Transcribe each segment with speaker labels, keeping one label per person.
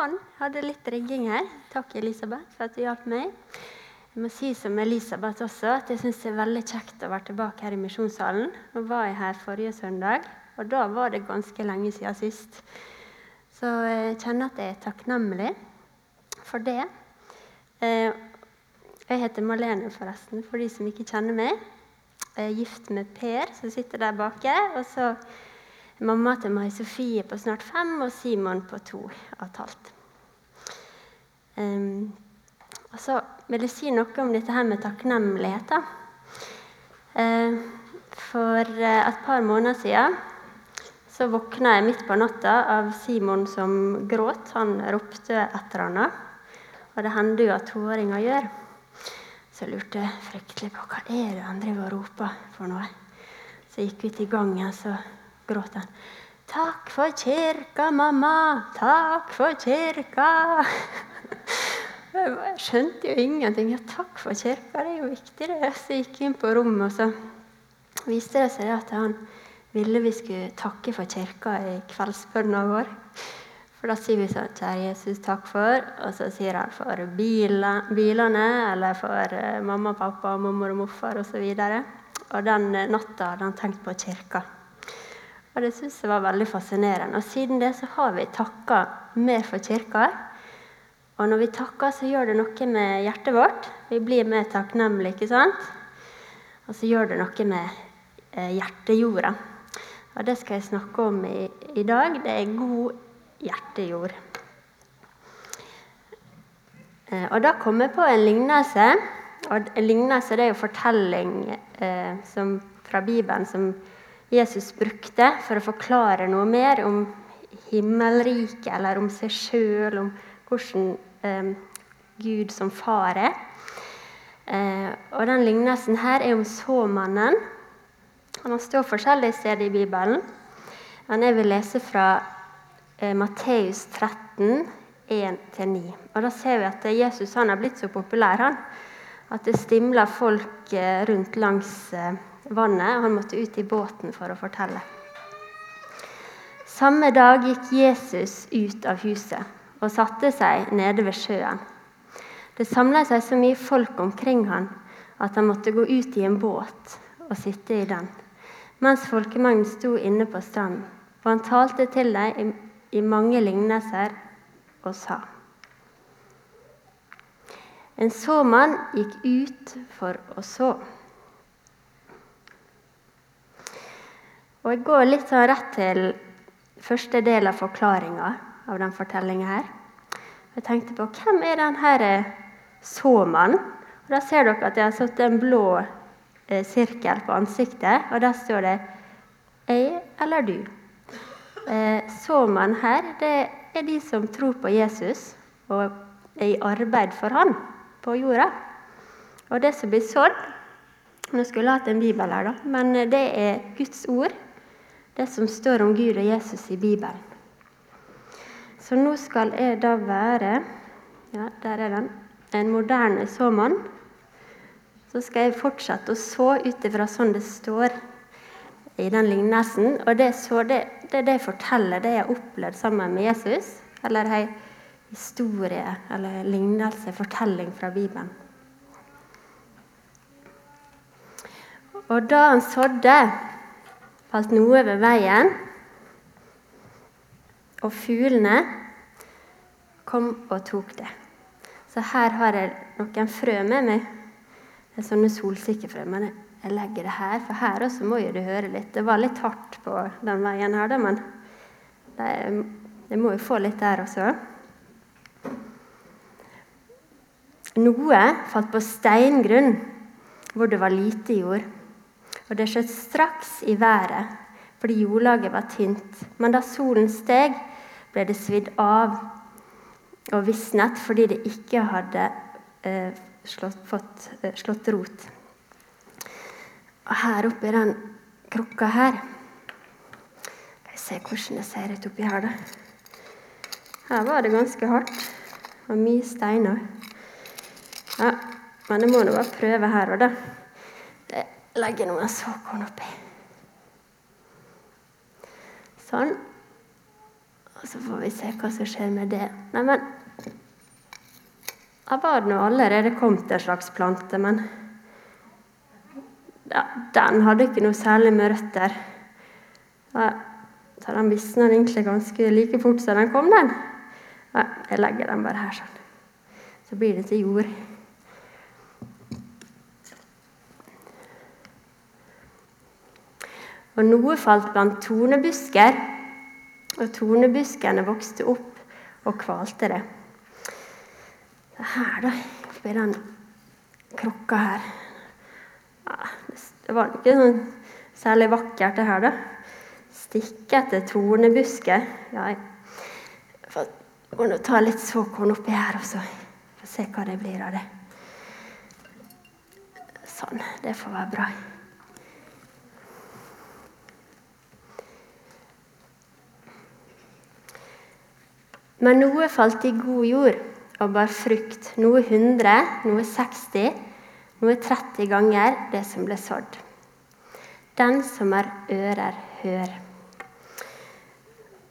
Speaker 1: sånn. Hadde litt rigging her. Takk, Elisabeth, for at du hjalp meg. Jeg må si som Elisabeth også, at jeg syns det er veldig kjekt å være tilbake her i misjonssalen. Nå var jeg her forrige søndag, og da var det ganske lenge siden sist. Så jeg kjenner at jeg er takknemlig for det. Eh, jeg heter Malene, forresten, for de som ikke kjenner meg. Jeg er gift med Per, som sitter der bake. Og så mamma til Mai Sofie på snart fem og Simon på to og et halvt. Um, og så vil jeg si noe om dette her med takknemlighet. Uh, for uh, et par måneder siden så våkna jeg midt på natta av Simon som gråt. Han ropte etter henne. Og det hender jo at toåringer gjør. Så jeg lurte fryktelig på hva er det han driver og roper for noe. Så jeg gikk ut i gangen, så gråt han. 'Takk for kirka, mamma! Takk for kirka!' Jeg skjønte jo ingenting. Ja, 'Takk for kirka, det er jo viktig', det. Så jeg gikk inn på rommet, og så viste det seg at han ville vi skulle takke for kirka i kveldsbønna vår. For da sier vi sånn 'Kjære Jesus, takk for', og så sier han for bilene, eller for eh, mamma, pappa, mormor og morfar osv. Og, så og den natta hadde han tenkt på kirka. Og det syns jeg var veldig fascinerende. Og siden det så har vi takka mer for kirka. Og når vi takker, så gjør det noe med hjertet vårt. Vi blir mer takknemlige, ikke sant? Og så gjør det noe med eh, hjertejorda. Og det skal jeg snakke om i, i dag. Det er god hjertejord. Eh, og da kom jeg på en lignelse. Og en lignelse det er jo fortelling eh, som, fra Bibelen som Jesus brukte for å forklare noe mer om himmelriket eller om seg sjøl, om hvordan eh, Gud som far er. Eh, og den lignelsen her er om såmannen. Han står forskjellige steder i Bibelen. Men jeg vil lese fra eh, Matteus 13, 1-9. Og Da ser vi at Jesus han er blitt så populær han, at det stimler folk eh, rundt langs eh, vannet, og han måtte ut i båten for å fortelle. Samme dag gikk Jesus ut av huset og satte seg nede ved sjøen. Det samla seg så mye folk omkring han at han måtte gå ut i en båt og sitte i den, mens folkemengden sto inne på stranden. Og han talte til dem i, mange lignelser og sa En såmann gikk ut for å så. Og Jeg går litt sånn rett til første del av forklaringa av den fortellinga her. Jeg tenkte på hvem er den her eh, såmannen? Og Da ser dere at jeg har satt en blå eh, sirkel på ansiktet, og der står det 'jeg eller du'. Eh, såmannen her, det er de som tror på Jesus og er i arbeid for han på jorda. Og det som blir sådd Nå skulle jeg hatt en bibel her, da, men det er Guds ord det som står om Gud og Jesus i Bibelen. Så nå skal jeg da være Ja, der er den. En moderne såmann. Så skal jeg fortsette å så ut ifra sånn det står i den lignelsen. Og det, så, det, det, det jeg forteller, det jeg har opplevd sammen med Jesus. Eller ei historie eller lignelse, fortelling fra Bibelen. Og da han sådde falt noe ved veien, og fuglene kom og tok det. Så her har jeg noen frø med meg. Det er sånne solsikkefrø. Men jeg legger det her, for her også må jo du høre litt. Det var litt hardt på den veien her, men det må jo få litt der også. Noe falt på steingrunn hvor det var lite jord. Og det skjøt straks i været fordi jordlaget var tynt. Men da solen steg, ble det svidd av og visnet fordi det ikke hadde eh, slått, fått eh, slått rot. Og her oppe i den krukka her Skal jeg se hvordan det ser ut oppi her, da. Her var det ganske hardt. Og mye steiner. Ja, men jeg må nå bare prøve her og da legge noen såkorn oppi. Sånn. Og så får vi se hva som skjer med det. Neimen Jeg var nå allerede kommet en slags plante, men ja, den hadde ikke noe særlig med røtter. Så den visna egentlig ganske like fort som den kom, den. Ja, jeg legger den bare her sånn. Så blir det til jord. Og noe falt blant tornebusker, og tornebuskene vokste opp og kvalte det. Det her, da, oppi den krukka her Det var ikke sånn særlig vakkert, det her, da. Stikke etter tornebusker. Ja, jeg må ta litt såkorn oppi her også. Se hva det blir av det. Sånn. Det får være bra. Men noe falt i god jord og bar frukt, noe 100, noe 60, noe 30 ganger det som ble sådd. Den som har ører, hør.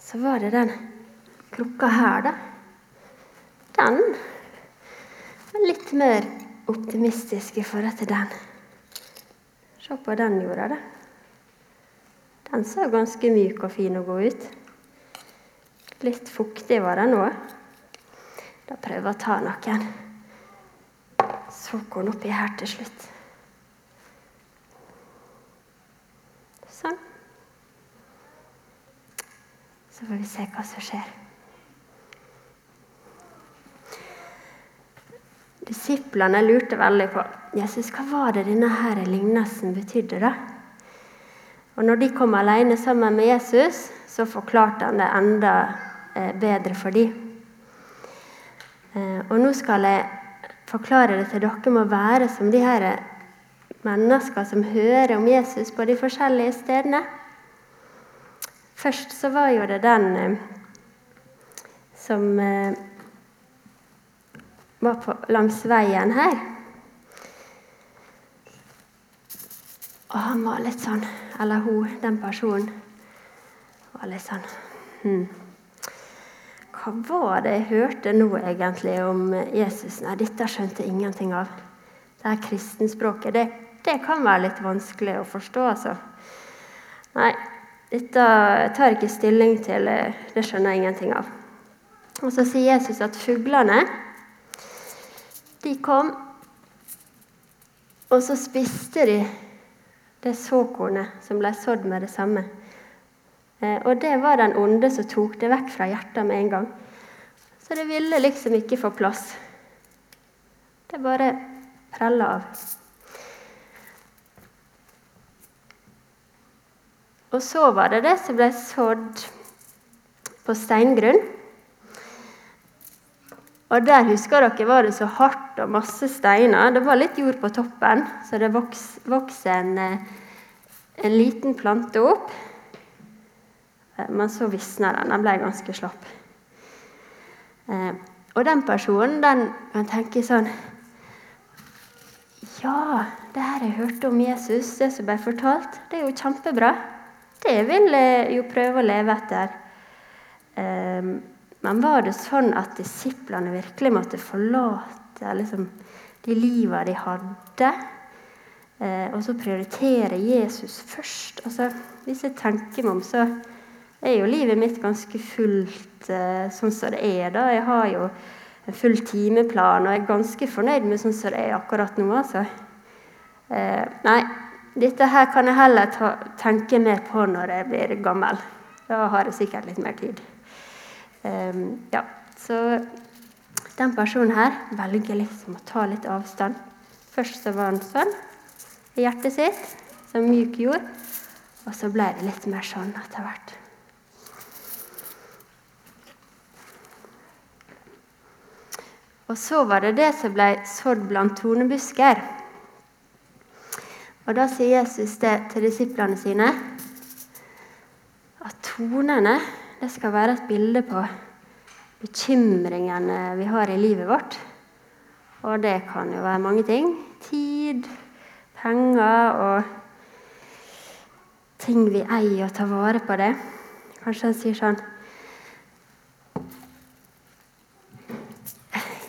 Speaker 1: Så var det den klokka her, da. Den var litt mer optimistisk i forhold til den. Se på den jorda, da. Den så ganske myk og fin å gå ut. Litt fuktig var det nå. Da prøver jeg å ta noen såkorn oppi her til slutt. Sånn. Så får vi se hva som skjer. Disiplene lurte veldig på Jesus, hva var det denne her lignelsen betydde. da? Og når de kom alene sammen med Jesus, så forklarte han det enda bedre for dem. Eh, og nå skal jeg forklare det til dere må være som de her mennesker som hører om Jesus på de forskjellige stedene. Først så var jo det den eh, som var på, langs veien her. Og han var litt sånn Eller hun, den personen, var litt sånn hmm. Hva var det jeg hørte nå egentlig om Jesus? Nei, dette skjønte jeg ingenting av. Det her kristenspråket, det, det kan være litt vanskelig å forstå, altså. Nei, dette tar jeg ikke stilling til. Det skjønner jeg ingenting av. Og så sier Jesus at fuglene, de kom, og så spiste de det såkornet som ble sådd med det samme. Eh, og det var den onde som tok det vekk fra hjertet med en gang. Så det ville liksom ikke få plass. Det bare prella av. Og så var det det som ble sådd på steingrunn. Og der husker dere var det så hardt og masse steiner. Det var litt jord på toppen, så det vokste en, eh, en liten plante opp. Eh, men så visna den. Den ble ganske slapp. Eh, og den personen den kan tenke sånn Ja, det her jeg hørte om Jesus, det som ble fortalt, det er jo kjempebra. Det vil jeg jo prøve å leve etter. Eh, men var det sånn at disiplene virkelig måtte forlate liksom, de liva de hadde, og så prioritere Jesus først? Altså, hvis jeg tenker meg om, så er jo livet mitt ganske fullt eh, sånn som det er. da. Jeg har jo en full timeplan, og er ganske fornøyd med sånn som det er akkurat nå. altså. Eh, nei, dette her kan jeg heller ta, tenke mer på når jeg blir gammel. Da har jeg sikkert litt mer tid. Eh, ja, så den personen her velger liksom å ta litt avstand. Først så var han sånn i hjertet sitt, som myk jord. Og så ble det litt mer sånn etter hvert. Og så var det det som ble sådd blant tornebusker. Og Da sier Jesus det til disiplene sine at tornene det skal være et bilde på bekymringene vi har i livet vårt. Og det kan jo være mange ting. Tid, penger og ting vi eier, og tar vare på det. Kanskje han sier sånn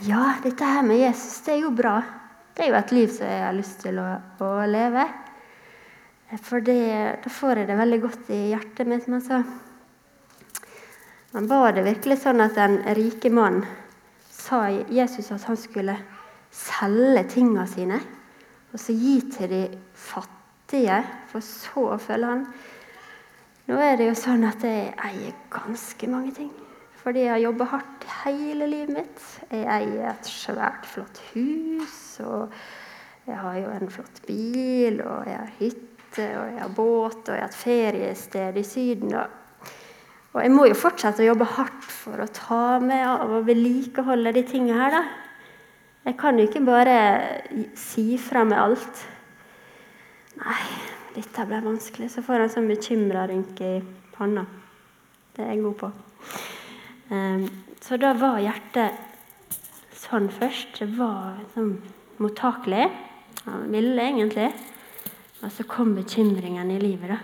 Speaker 1: Ja, dette her med Jesus, det er jo bra. Det er jo et liv som jeg har lyst til å, å leve. For det, da får jeg det veldig godt i hjertet mitt. Men så men var det virkelig sånn at den rike mannen sa Jesus at han skulle selge tingene sine og så gi til de fattige, for så å følge han? Nå er det jo sånn at jeg eier ganske mange ting. Fordi jeg har jobba hardt hele livet mitt. Jeg eier et svært, flott hus. Og jeg har jo en flott bil, og jeg har hytte, og jeg har båt, og jeg har et feriested i Syden. Og, jeg må jo fortsette å jobbe hardt for å ta med og vedlikeholde de tingene her, da. Jeg kan jo ikke bare si fra med alt. Nei, dette ble vanskelig. Så får jeg en sånn bekymra rynke i panna. Det er jeg god på. Ehm, så da var hjertet sånn først. Det var sånn mottakelig. Han ville egentlig. Og så kom bekymringen i livet. da.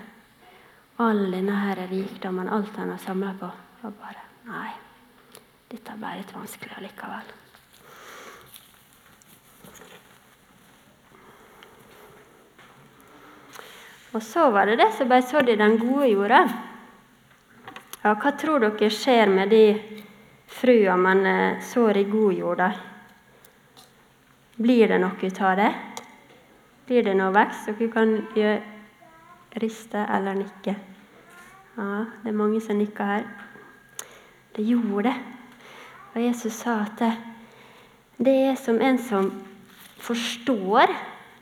Speaker 1: All denne her rikdommen, alt han har samla på. Og bare Nei, dette ble litt vanskelig allikevel. Og så var det det som ble sådd i den gode jorda. Ja, hva tror dere skjer med de frua man eh, sår i god jord? Blir det noe ut av det? Blir det noe vekst? Dere kan riste eller nikke. Ja, det er mange som nikker her. Det gjorde det. Og Jesus sa at det, det er som en som forstår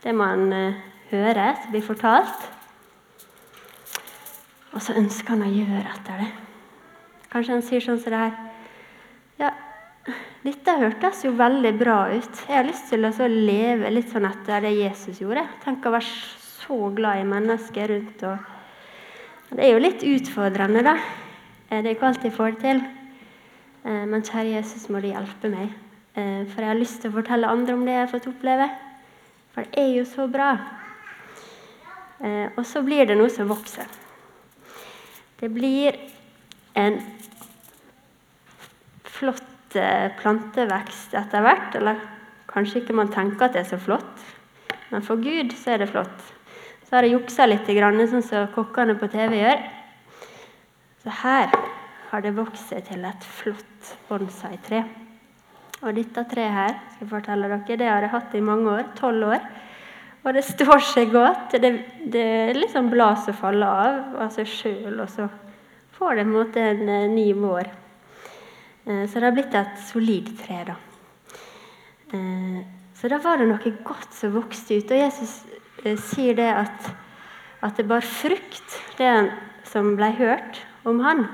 Speaker 1: det man uh, hører, som blir fortalt. Og så ønsker han å gjøre etter det. Kanskje han sier sånn som det her Ja, dette hørtes jo veldig bra ut. Jeg har lyst til å leve litt sånn etter det Jesus gjorde. Tenk å være så glad i mennesker rundt. Og det er jo litt utfordrende, da. Det er ikke alltid jeg får det til. Eh, men kjære Jesus, må du hjelpe meg. Eh, for jeg har lyst til å fortelle andre om det jeg har fått oppleve. For det er jo så bra. Eh, og så blir det noe som vokser. Det blir en flott eh, plantevekst etter hvert. Eller kanskje ikke man tenker at det er så flott, men for Gud så er det flott. Så har jeg juksa litt, sånn som kokkene på TV gjør. Så her har det vokst seg til et flott bonsai-tre. Og dette treet her skal jeg fortelle dere, det har jeg hatt i mange år. Tolv år. Og det står seg godt. Det, det er liksom blad som faller av av seg sjøl, og så får det en, måte en eh, ny vår. Eh, så det har blitt et solid tre. da. Eh, så da var det noe godt som vokste ut. Og Jesus eh, sier det at, at det bar frukt, det som ble hørt om han.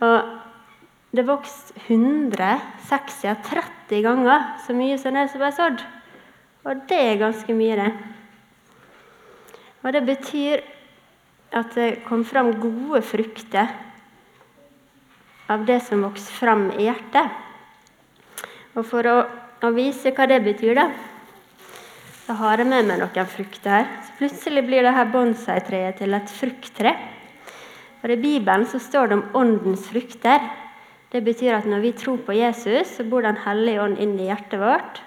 Speaker 1: Og det vokste 160 30 ganger så mye som det som ble sådd. Og det er ganske mye, det. Og det betyr at det kom fram gode frukter av det som vokser fram i hjertet. Og For å, å vise hva det betyr, da, så har jeg med meg noen frukter her. Så Plutselig blir dette bonsai-treet til et frukttre. For I Bibelen så står det om åndens frukter. Det betyr at når vi tror på Jesus, så bor Den hellige ånd inn i hjertet vårt.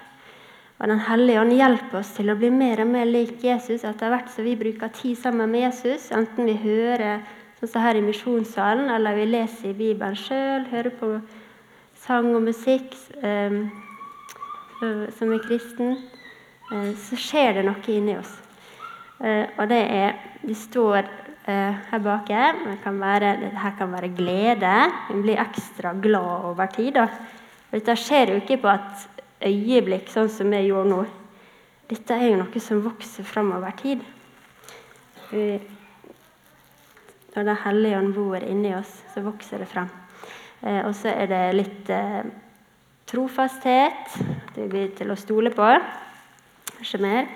Speaker 1: Og Den hellige ånd hjelper oss til å bli mer og mer lik Jesus etter hvert som vi bruker tid sammen med Jesus, enten vi hører Sånn som her i misjonssalen, eller vi leser i Bibelen sjøl, hører på sang og musikk eh, som er kristen, eh, så skjer det noe inni oss. Eh, og det er Det står eh, her bak her Dette kan være glede. En blir ekstra glad over tid. Da. Dette skjer jo ikke på et øyeblikk, sånn som vi gjorde nå. Dette er jo noe som vokser fram over tid. Når Den hellige ånd bor inni oss, så vokser det fram. Eh, og så er det litt eh, trofasthet. Det blir til å stole på. Kanskje mer.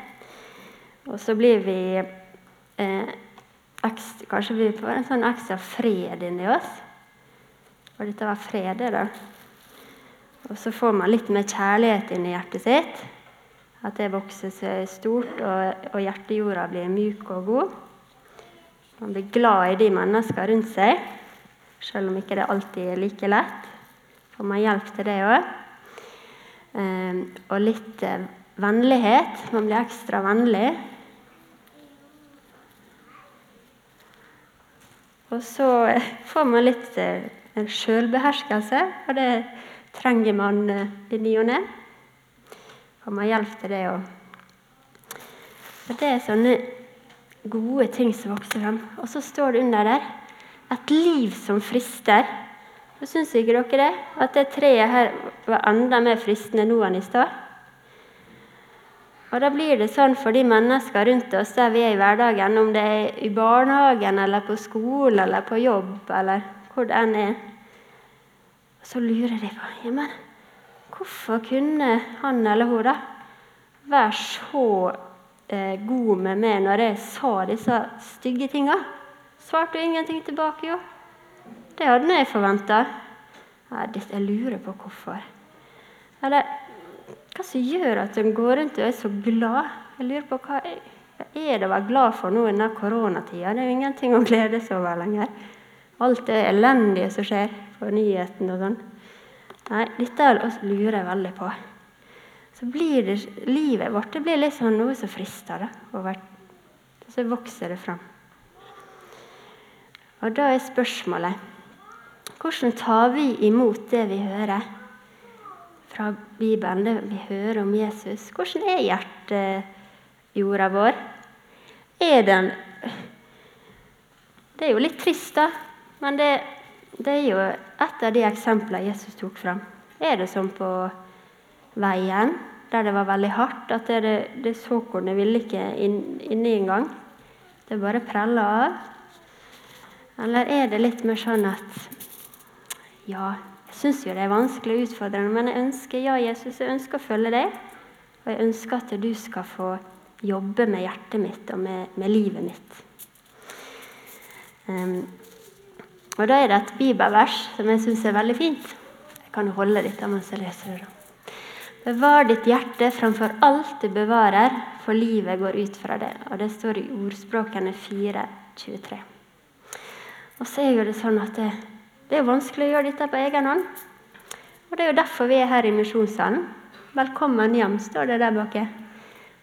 Speaker 1: Og så blir vi eh, ekstra, Kanskje vi får en sånn ekstra fred inni oss. Og dette var fred, da. Og så får man litt mer kjærlighet inni hjertet sitt. At det vokser seg stort, og, og hjertejorda blir myk og god. Man blir glad i de menneskene rundt seg, selv om ikke det alltid er like lett. Får man hjelp til det òg. eh, og litt eh, vennlighet. Man blir ekstra vennlig. Og så eh, får man litt eh, sjølbeherskelse, og det trenger man i ny og ne. Får man hjelp til det òg. Det er sånne gode ting som vokser fram. Og så står det under der et liv som frister. Så Syns ikke dere det? At det treet her var enda mer fristende nå enn i stad? Og da blir det sånn for de mennesker rundt oss der vi er i hverdagen, om det er i barnehagen eller på skolen eller på jobb eller hvor det enn er. Så lurer de på Jamen, hvorfor kunne han eller hun da være så eh, god med meg når jeg sa disse stygge tinga. Svarte jo ingenting tilbake, jo. Det hadde jeg forventa. Jeg lurer på hvorfor. Eller hva som gjør at en går rundt og er så glad? Jeg lurer på hva er det å være glad for nå i denne koronatida? Det er jo ingenting å glede seg over lenger. Alt det elendige som skjer på nyheten og sånn. Nei, dette lurer jeg veldig på så blir det, livet vårt det blir sånn noe som frister. Da, så vokser det fram. Og da er spørsmålet hvordan tar vi imot det vi hører fra Bibelen, det vi hører om Jesus? Hvordan er hjertejorda vår? Er den Det er jo litt trist, da, men det, det er jo et av de eksemplene Jesus tok fram. Er det sånn på veien der det var veldig hardt. At det, det såkornet ville ikke inn, inni engang. Det bare prella av. Eller er det litt mer sånn at Ja, jeg syns jo det er vanskelig og utfordrende, men jeg ønsker ja, Jesus, jeg ønsker å følge deg. Og jeg ønsker at du skal få jobbe med hjertet mitt og med, med livet mitt. Um, og da er det et bibelvers som jeg syns er veldig fint. Jeg kan holde dette mens jeg leser det. Bevar ditt hjerte framfor alt du bevarer, for livet går ut fra det. Og Det står i ordspråkene 4, 23. Og så er jo det sånn at det, det er vanskelig å gjøre dette på egen hånd. Og Det er jo derfor vi er her i misjonssalen. Velkommen hjem, står det der bak.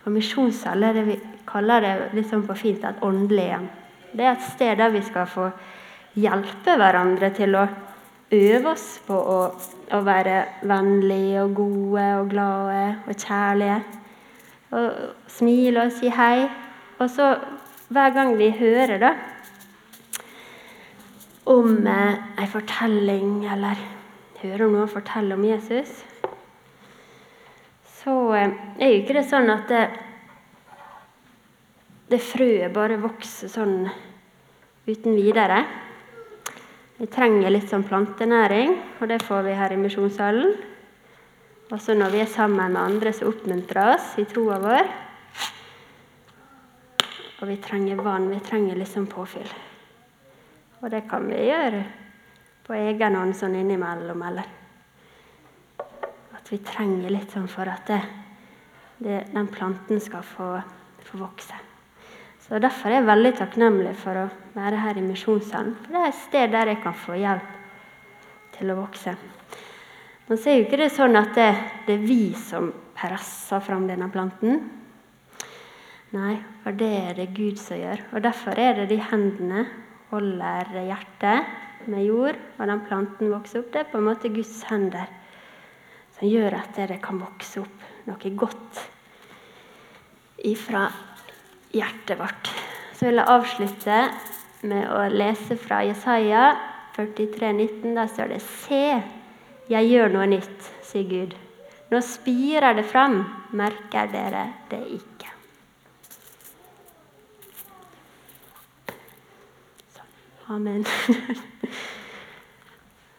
Speaker 1: På misjonssal er det vi kaller det litt sånn på fint et åndelig hjem. Det er et sted der vi skal få hjelpe hverandre til å øve oss på å, å være vennlige og gode og glade og kjærlige. Og smile og si hei. Og så hver gang vi hører da, om eh, ei fortelling eller hører noen fortelle om Jesus, så eh, er jo ikke det sånn at det, det frøet bare vokser sånn uten videre. Vi trenger litt sånn plantenæring, og det får vi her i misjonssalen. Også når vi er sammen med andre som oppmuntrer oss i troa vår. Og vi trenger vann. Vi trenger liksom påfyll. Og det kan vi gjøre på egen hånd sånn innimellom, eller At vi trenger litt sånn for at det, det, den planten skal få, få vokse. Så Derfor er jeg veldig takknemlig for å være her i Misjonssalen. For det er et sted der jeg kan få hjelp til å vokse. Men så er jo ikke det sånn at det, det er vi som presser fram denne planten. Nei, for det er det Gud som gjør. Og Derfor er det de hendene holder hjertet med jord, og den planten vokser opp. Det er på en måte Guds hender som gjør at det kan vokse opp noe godt ifra hjertet vårt. Så vil jeg avslutte med å lese fra Jesaja 43, 19. Der står det Se, jeg gjør noe nytt, sier Gud. Nå spirer det fram, merker dere det ikke. Amen.